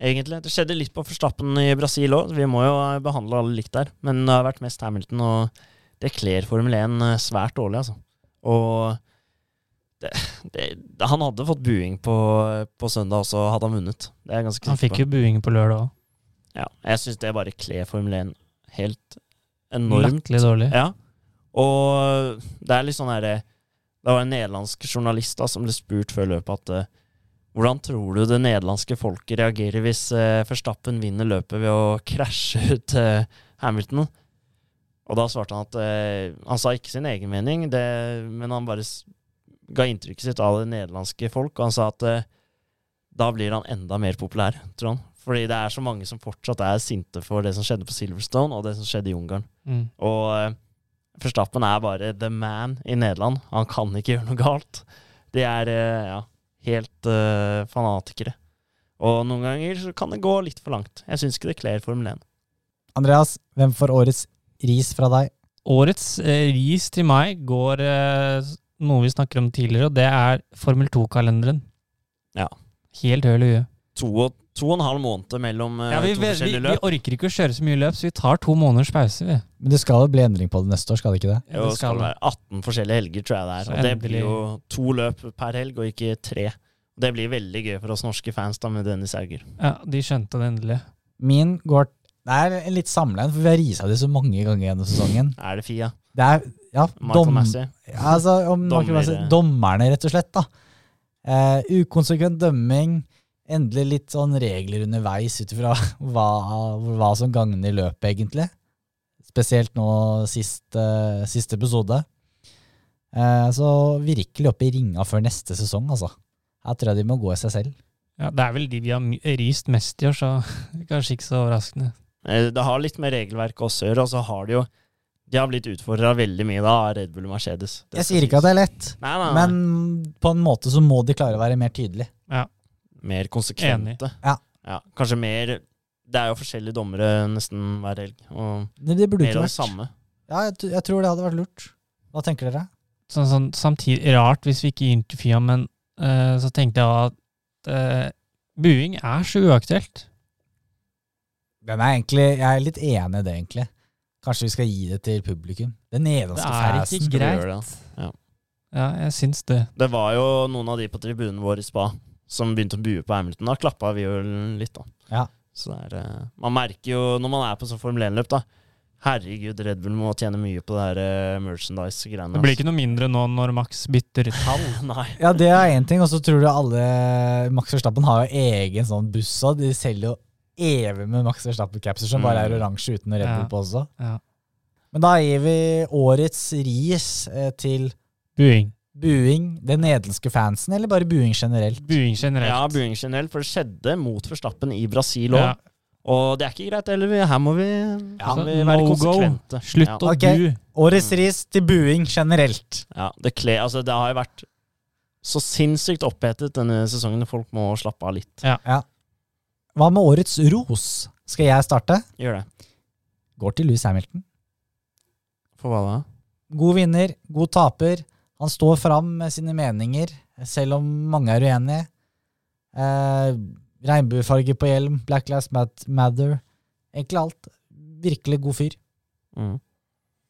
egentlig. Det skjedde litt på Forstappen i Brasil òg. Vi må jo behandle alle likt der. Men det har vært mest Hamilton, og det kler Formel 1 svært dårlig, altså. Og det, det, han hadde fått buing på, på søndag også, hadde han vunnet. Det er Han fikk jo buing på lørdag òg. Ja, jeg syns det bare kler Formel 1 helt enormt. Latterlig dårlig. Ja. Og det er litt sånn herre Det var en nederlandsk journalist da som ble spurt før løpet at eh, hvordan tror du det nederlandske folket reagerer hvis uh, Verstappen vinner løpet ved å krasje ut uh, Hamilton? Og da svarte han at eh, Han sa ikke sin egen mening, det, men han bare ga inntrykket sitt av det nederlandske folk, og han sa at eh, da blir han enda mer populær, tror han. Fordi det er så mange som fortsatt er sinte for det som skjedde på Silverstone, og det som skjedde i Ungarn. Mm. Og eh, Verstappen er bare the man i Nederland. Han kan ikke gjøre noe galt. De er eh, ja, helt eh, fanatikere. Og noen ganger så kan det gå litt for langt. Jeg syns ikke det kler Formel 1. Andreas, hvem får årets ris fra deg? årets eh, ris til meg går eh, noe vi snakker om tidligere, og det er Formel 2-kalenderen. Ja. Helt høl i huet. To og, to og en halv måned mellom eh, Ja, vi, to vi, forskjellige vi løp. orker ikke å kjøre så mye løp, så vi tar to måneders pause, vi. Men det skal jo bli endring på det neste år, skal det ikke det? Jo, det skal skal være 18 forskjellige helger, tror jeg det er. Så Og det endelig- blir jo to løp per helg, og ikke tre. Det blir veldig gøy for oss norske fans da med Dennis Hauger. Ja, de skjønte det endelig. Min går Det er en litt samlende, for vi har risa det så mange ganger gjennom sesongen. Er det Fia? Det er ja, dom, ja, altså, om Dommer- Massey- dommerne, rett og slett. da. Eh, ukonsekvent dømming. Endelig litt sånn regler underveis ut ifra hva, hva som gagner løpet, egentlig. Spesielt nå siste, siste episode. Eh, så virkelig opp i ringa før neste sesong, altså. Her tror jeg de må gå i seg selv. Ja, Det er vel de vi har ryst rist mest i år, så kanskje ikke så overraskende. Eh, Det har litt med regelverket også å gjøre, og så har de jo De har blitt utfordra veldig mye da av Red Bull og Mercedes. Det Jeg sier ikke at det er lett, Nei, nei, nei. men på en måte så må de klare å være mer tydelige. mer konsekvente. Ja. Kanskje mer Det er jo forskjellige dommere nesten hver helg, og Det, det burde mer ikke av det vært. samme. Ja, jeg, jeg tror det hadde vært lurt. Hva tenker dere? Sånn, sånn, samtidig rart hvis vi ikke intervjuer men uh, så tenkte jeg at uh, buing er så uaktuelt. Den er egentlig, Jeg er litt enig i det, egentlig. Kanskje vi skal gi det til publikum. Den Det nederlandske er fansen. ikke Skal vi greit. det? Ja. Ja, jeg syns det. Det var jo noen av de på tribunen vår i spa som begynte å bue på Hamilton. Da klappa vi jo litt, da. Ja. Så det er, eh, man merker jo når man er på sånn Formel 1-løp, da Herregud, Red Bull må tjene mye på det her eh, merchandise-greiene. Det blir ikke noe mindre nå når Max bytter tall. Nei. Ja, det er én ting. Og så tror du alle Max Verstappen har jo egen sånn buss òg. De selger jo evig med Max Verstappen-capser som bare er Mm. oransje uten Red Bull på også. Ja. Men da gir vi årets ris eh, til Buing. buing, den nederlandske fansen, eller bare buing generelt? Buing generelt. Ja, buing generelt, for det skjedde mot Verstappen i Brasil òg. Ja. Og det er ikke greit heller. Her må vi, Ja, må vi være no go. Slutt ja. å okay. bu. Årets ris til buing generelt. Ja, det, kle, altså, det har jo vært så sinnssykt opphetet denne sesongen. Folk må slappe av litt. Hva med årets ros? Skal jeg starte? Gjør det. Går til Louis Hamilton. For hva da? God vinner, god taper. Han står fram med sine meninger, selv om mange er uenige. Eh, regnbuefarge på hjelm, Black Lives Matter. Egentlig alt. Virkelig god fyr. Mm.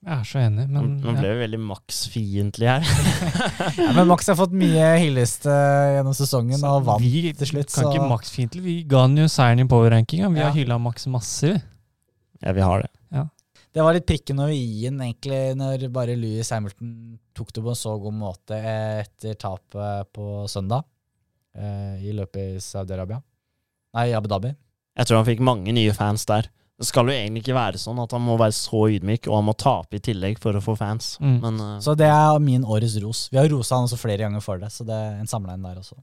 Jeg er så enig, men Man ja. ble ja. veldig Max-fiendtlig her. Ja, men Max har fått mye hyllest eh, gjennom sesongen, Så og vant vi til slutt. kan Så ikke Max fiendtlig. Vi ga han jo seieren i powerrankinga. Vi Ja. har hylla Max masse, ja, vi har det. det var litt prikken over i-en, egentlig, når bare Louis Hamilton tok det på en så god måte etter tapet på søndag eh, i løpet i Saudi-Arabia. Nei, Abu Dhabi. Jeg tror han fikk mange nye fans der. Det skal jo egentlig ikke være sånn at han må være så ydmyk, og han må tape i tillegg for å få fans. Mm. Men uh, Så det er min årets ros. Vi har rosa han også flere ganger for det, så det er en samla en der også.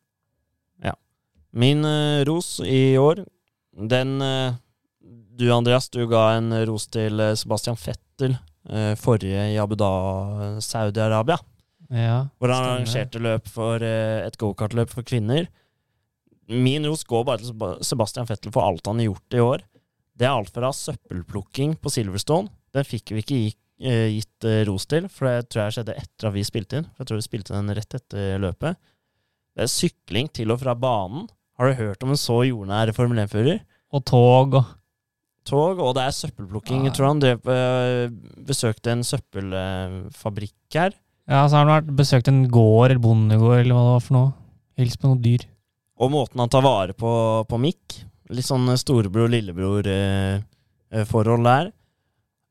min uh, ros i år, den uh, Du, Andreas, du ga en ros til Sebastian Fettel forrige i Abu Dhabi, Saudi-Arabia. Ja, Hvor han arrangerte løp for et gokartløp for kvinner. Min ros går bare til Sebastian Fettel for alt han har gjort i år. Det er alt fra søppelplukking på Silverstone. Den fikk vi ikke eh, gitt eh, ros til, for det tror jeg skjedde etter at vi spilte inn. For jeg tror vi spilte den rett etter løpet. Det er sykling til og fra banen. Har du hørt om en så jordnær Formel 1-fører? Og tog og Tog, og det er søppelplukking. Jeg tror han drev, eh, besøkte en søppelfabrikk her. Ja, så har han vært besøkt en gård eller bondegård eller hva det var for noe. Hilst på noe dyr. Og måten han tar vare på, på Mick. Litt sånn storebror-lillebror-forhold der.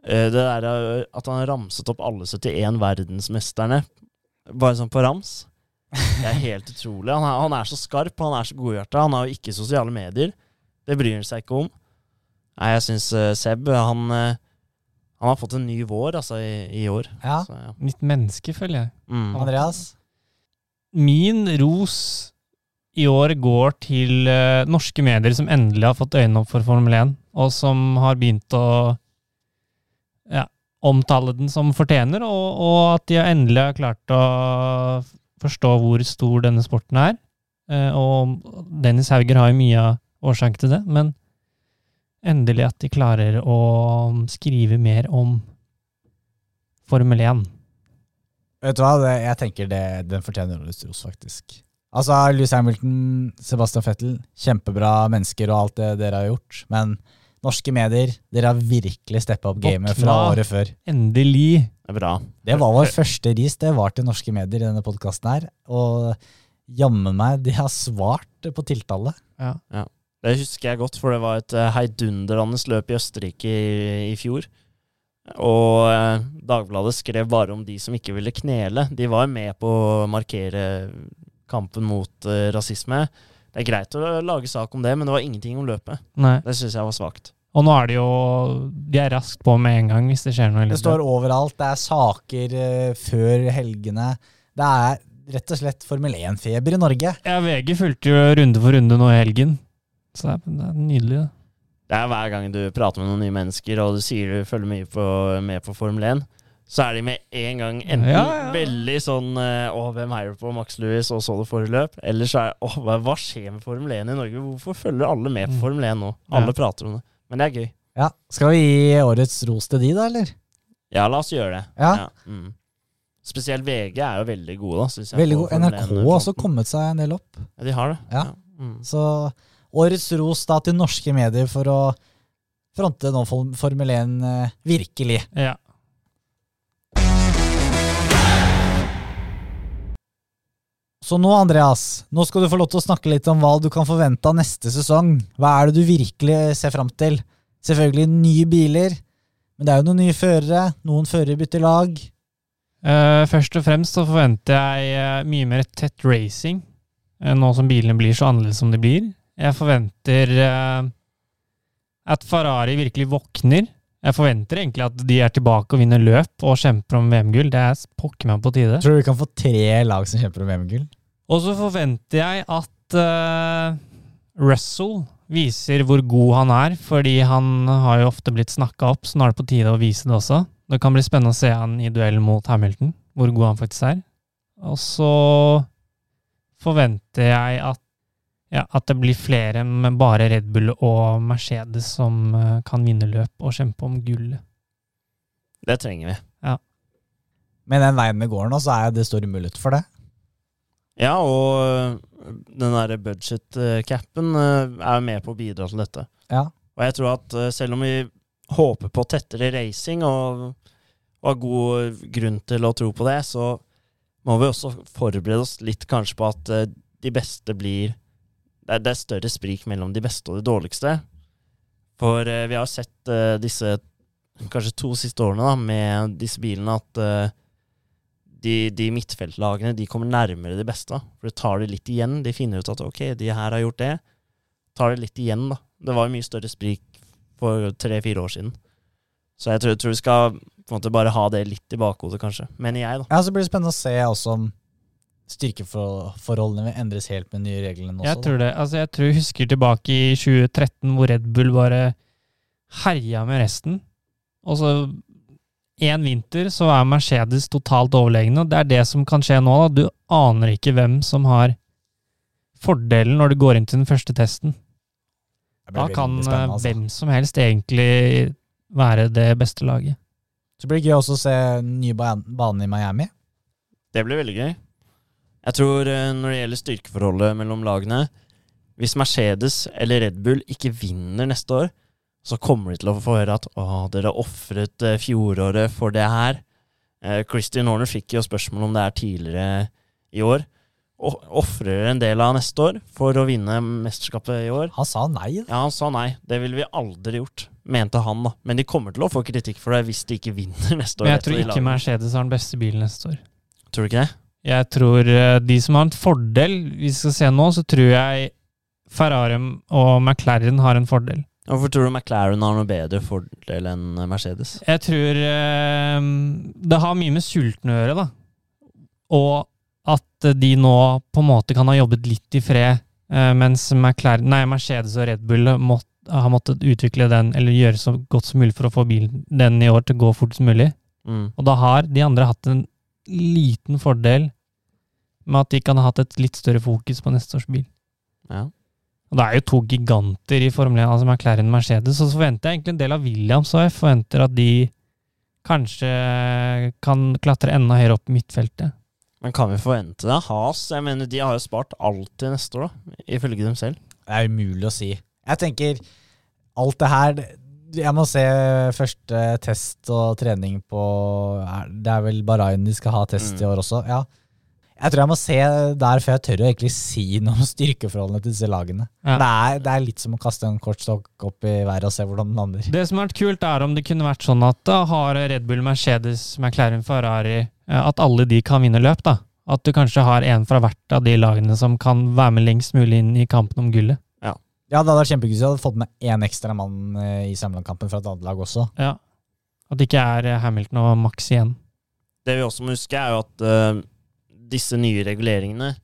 Eh, det der eh, at han har ramset opp alle 71 verdensmesterne bare sånn på rams. Det er helt utrolig. Han er, han er så skarp, han er så godhjerta. Han har jo ikke sosiale medier. Det bryr han seg ikke om. Nei, jeg syns Seb, han, eh, han har fått en ny vår, altså, i, i år. Ja. Så, ja. Nytt menneske, føler jeg. Mm. Andreas? Min ros i år går til uh, norske medier som endelig har fått øynene opp for Formel 1, og som har begynt å ja, omtale den som fortjener, og, og at de endelig har klart å forstå hvor stor denne sporten er. Uh, og Dennis Hauger har jo mye av årsaken til det, men endelig at de klarer å skrive mer om Formel 1. Vet du hva, jeg tenker det, den fortjener årets ros, faktisk. Altså, Louis Hamilton, Sebastian Fettel, kjempebra mennesker og alt det dere har gjort, men norske medier, dere har virkelig steppa opp gamet fra året før. Endelig! Det er bra. Det var vår første ris, det var til norske medier i denne podkasten her. Og jammen meg, de har svart på tiltale. Ja. Det husker jeg godt, for det var et eh, heidundrende løp i Østerrike i, i fjor. Og eh, Dagbladet skrev bare om de som ikke ville knele. De var med på å markere kampen mot uh, rasisme. Det er greit å lage sak om det, men det var ingenting om løpet. Nei. Det syns jeg var svakt. Og nå er det jo De er raskt på med en gang hvis det skjer noe. Det står overalt, det er saker uh, før helgene. Det er rett og slett Formel 1-feber i Norge. Ja, VG fulgte jo runde for runde nå i helgen. Så det er, det er nydelig, det. Det er hver gang du prater med noen nye mennesker, og du sier du følger mye på, med på Formel 1, så er de med en gang enten Ja, ja. veldig sånn eh, Å, hvem heier du på? Max Lewis, og så det forrige løp? Eller så er Å, hva, hva skjer med Formel 1 i Norge? Hvorfor følger alle med på Mm. Formel 1 nå? Ja. Alle prater om det. Men det er gøy. Ja, Skal vi gi årets ros til de, da, eller? Ja, la oss gjøre det. Ja. Mm. Spesielt VG er jo veldig gode, da, Synes jeg. Veldig god. NRK har også kommet seg en del opp. Ja, de har det. Ja. Mm. Så årets ros da til norske medier for å fronte nå Formel 1 eh, virkelig. Ja. Så nå, Andreas, nå skal du få lov til å snakke litt om hva du kan forvente av neste sesong. Hva er det du virkelig ser fram til? Selvfølgelig nye biler, men det er jo noen nye førere. Noen førere bytter lag. Uh, først og fremst så forventer jeg uh, mye mer tett racing, uh, nå som bilene blir så annerledes som de blir. Jeg forventer at Ferrari virkelig våkner. Jeg forventer egentlig at de er tilbake og vinner løp og kjemper om VM-gull. Det er pokker meg på tide. Tror du vi kan få tre lag som kjemper om VM-gull? Og så forventer jeg at uh, Russell viser hvor god han er, fordi han har jo ofte blitt snakka opp, så nå er det på tide å vise det også. Det kan bli spennende å se han i duell mot Hamilton, hvor god han faktisk er. Og så forventer jeg at, ja, at det blir flere med bare Red Bull og Mercedes som eh, kan vinne løp og kjempe om gullet. Det trenger vi. Med den veien vi går nå, så er det stor mulighet for det. Ja, og øh, den derre budget-capen øh, er med på å bidra til dette. Ja. Og jeg tror at øh, selv om vi håper på tettere racing og, og har god grunn til å tro på det, så må vi også forberede oss litt kanskje på at de beste blir det er, det er større sprik mellom de beste og de dårligste. For vi har sett disse kanskje to siste årene da, med disse bilene at de, de midtfeltlagene de kommer nærmere de beste. For det tar det litt igjen. De finner ut at ok, de her har gjort det. Tar det litt igjen, da. Det var jo mye større sprik for tre-fire år siden. Så jeg tror, tror vi skal på en måte bare ha det litt i bakhodet, kanskje. Mener jeg, da. Ja, Så blir det spennende å se også om styrkeforholdene vil endres helt med de nye reglene også. Jeg tror det. Altså, jeg tror jeg husker tilbake i 2013 hvor Red Bull bare herja med resten. Og så en vinter så er Mercedes totalt overlegne. og Det er det som kan skje nå. da. Du aner ikke hvem som har fordelen når du går inn til den første testen. Da kan altså. hvem som helst egentlig være det beste laget. Så blir det gøy også å se ny nye ba- banen i Miami. Det blir veldig gøy. Jeg tror eh, når det gjelder styrkeforholdet mellom lagene Hvis Mercedes eller Red Bull ikke vinner neste år, så kommer de til å få høre at å, dere har ofret eh, fjoråret for det her. Eh, Christian Horner fikk jo spørsmål om det er tidligere i år. Ofrer en del av neste år for å vinne mesterskapet i år? Han sa nei. da. Ja, han sa nei. Det ville vi aldri gjort, mente han, da. Men de kommer til å få kritikk for det hvis de ikke vinner neste år. Men jeg tror ikke. Mercedes har den beste bilen neste år. Tror du ikke det? Jeg tror eh, de som har en fordel, vi skal se nå, så tror jeg Ferrari og McLaren har en fordel. Hvorfor tror du McLaren har noe bedre fordel enn Mercedes? Jeg tror eh, det har mye med sulten å gjøre, da. Og at de nå på en måte kan ha jobbet litt i fred, eh, mens McLaren, nei, Mercedes og Red Bull måtte, har måttet utvikle den, eller gjøre så godt som mulig for å få bilen den i år til å gå fortest mulig. Mm. Og da har de andre hatt en liten fordel med at de kan ha hatt et litt større fokus på neste års bil. Ja. Og det er jo to giganter i Formel 1, altså McLaren og Mercedes, og så forventer jeg egentlig en del av Williams, og jeg forventer at de kanskje kan klatre enda høyere opp midtfeltet. Men kan vi forvente det? Has, jeg mener de har jo spart alt til neste år, da, ifølge dem selv. Det er umulig å si. Jeg tenker alt det her Jeg må se første test og trening på er- Det er vel Bahrain de skal ha test Mm. i år også? Ja. Jeg tror jeg må se der før jeg tør å egentlig si noe om styrkeforholdene til disse lagene. Ja. Det, er, det er litt som å kaste en kortstokk opp i været og se hvordan den lander. Det som har vært kult, er om det kunne vært sånn at da har Red Bull, Mercedes, McLaren, Ferrari eh, At alle de kan vinne løp, da. At du kanskje har en fra hvert av de lagene som kan være med lengst mulig inn i kampen om gullet. Ja, Det hadde vært kjempekult hvis du hadde fått med én ekstra mann eh, i Samland-kampen fra et annet lag også. Ja. At det ikke er eh, Hamilton og Max igjen. Det vi også må huske, er jo at eh, disse nye reguleringene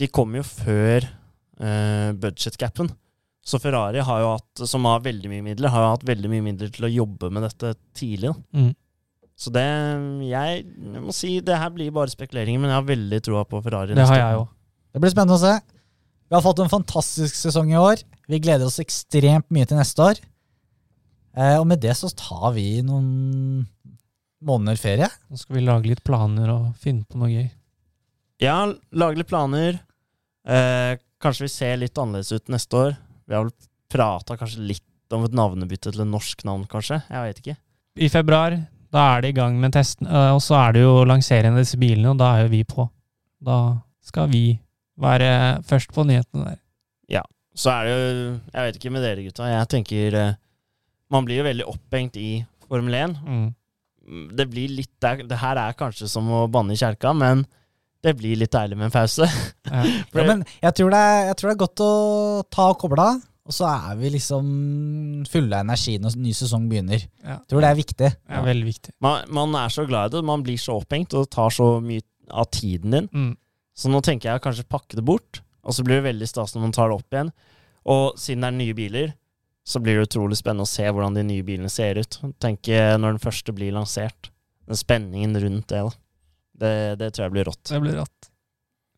De kommer jo før uh, budget-capen. Så Ferrari, har jo hatt, som har veldig mye midler, har jo hatt veldig mye midler til å jobbe med dette tidlig. Mm. Så det jeg, jeg må si det her blir bare spekuleringer, men jeg har veldig troa på Ferrari. Det neste har jeg òg. Det blir spennende å se. Vi har fått en fantastisk sesong i år. Vi gleder oss ekstremt mye til neste år. Eh, og med det så tar vi noen måneder ferie. Nå skal vi lage litt planer og finne på noe gøy. Ja, lage litt planer. Eh, kanskje vi ser litt annerledes ut neste år. Vi har vel prata kanskje litt om et navnebytte til et norsk navn, kanskje. Jeg vet ikke. I februar, da er det i gang med testen, eh, og så er det jo lanseringen av disse bilene, og da er jo vi på. Da skal vi være først på nyhetene der. Ja. Så er det jo Jeg vet ikke med dere, gutta. Jeg tenker eh, Man blir jo veldig opphengt i Formel 1. Mm. Det blir litt det, er- det her er kanskje som å banne i kjerka, men det blir litt deilig med en pause. Ja. Ja, men jeg tror, det er, jeg tror det er godt å ta og koble av, og så er vi liksom fulle av energi når ny sesong begynner. Ja. Jeg tror det er viktig. Er veldig viktig. man, man er så glad i det, man blir så opphengt, og det tar så mye av tiden din. Mm. Så nå tenker jeg kanskje pakke det bort, og så blir det veldig stas når man tar det opp igjen. Og siden det er nye biler, så blir det utrolig spennende å se hvordan de nye bilene ser ut. Tenk eh, når den første blir lansert. Den spenningen rundt det, da. Det, det tror jeg blir rått. Det blir rått.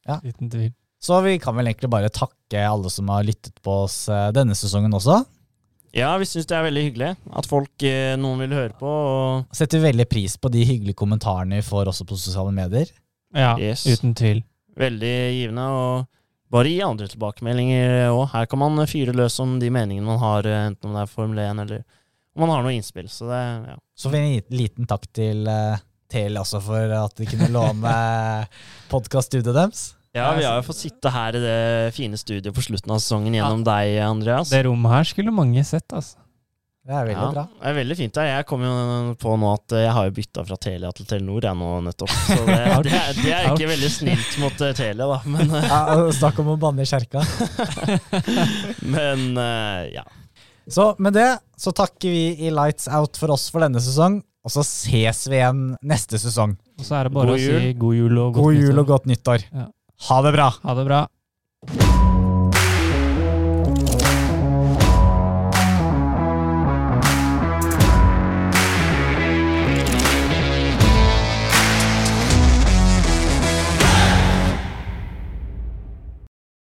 Ja. Uten tvil. Så vi kan vel egentlig bare takke alle som har lyttet på oss eh, denne sesongen også. Ja, vi syns det er veldig hyggelig at folk, eh, noen vil høre på. Og Setter veldig pris på de hyggelige kommentarene vi får også på sosiale medier. Ja, Yes. uten tvil. veldig givende. Og bare gi andre tilbakemeldinger òg. Her kan man fyre løs om de meningene man har, eh, enten om det er Formel 1 eller om man har noe innspill. Så det, ja. Så en liten takk til Tele også for at de kunne låne podkaststudioet deres. ja, vi har jo fått sitte her i det fine studioet på slutten av sesongen gjennom deg, Andreas. Det rommet her skulle mange sett, altså. Det er veldig ja, bra. Det er veldig fint. Jeg kom jo på nå at eh, jeg har jo bytta fra Telia til Telenor jeg nå nettopp. Så det, det, er, det er ikke veldig snilt mot eh, Telia, da. Men, eh, Ja, Snakk om å banne i kjerka. men ja. Så med det så takker vi i Lights Out for oss for denne sesong, og så ses vi igjen neste sesong. Og så er det bare God å si god jul og godt God jul og godt nyttår. Ja. Ha det bra! Ha det bra.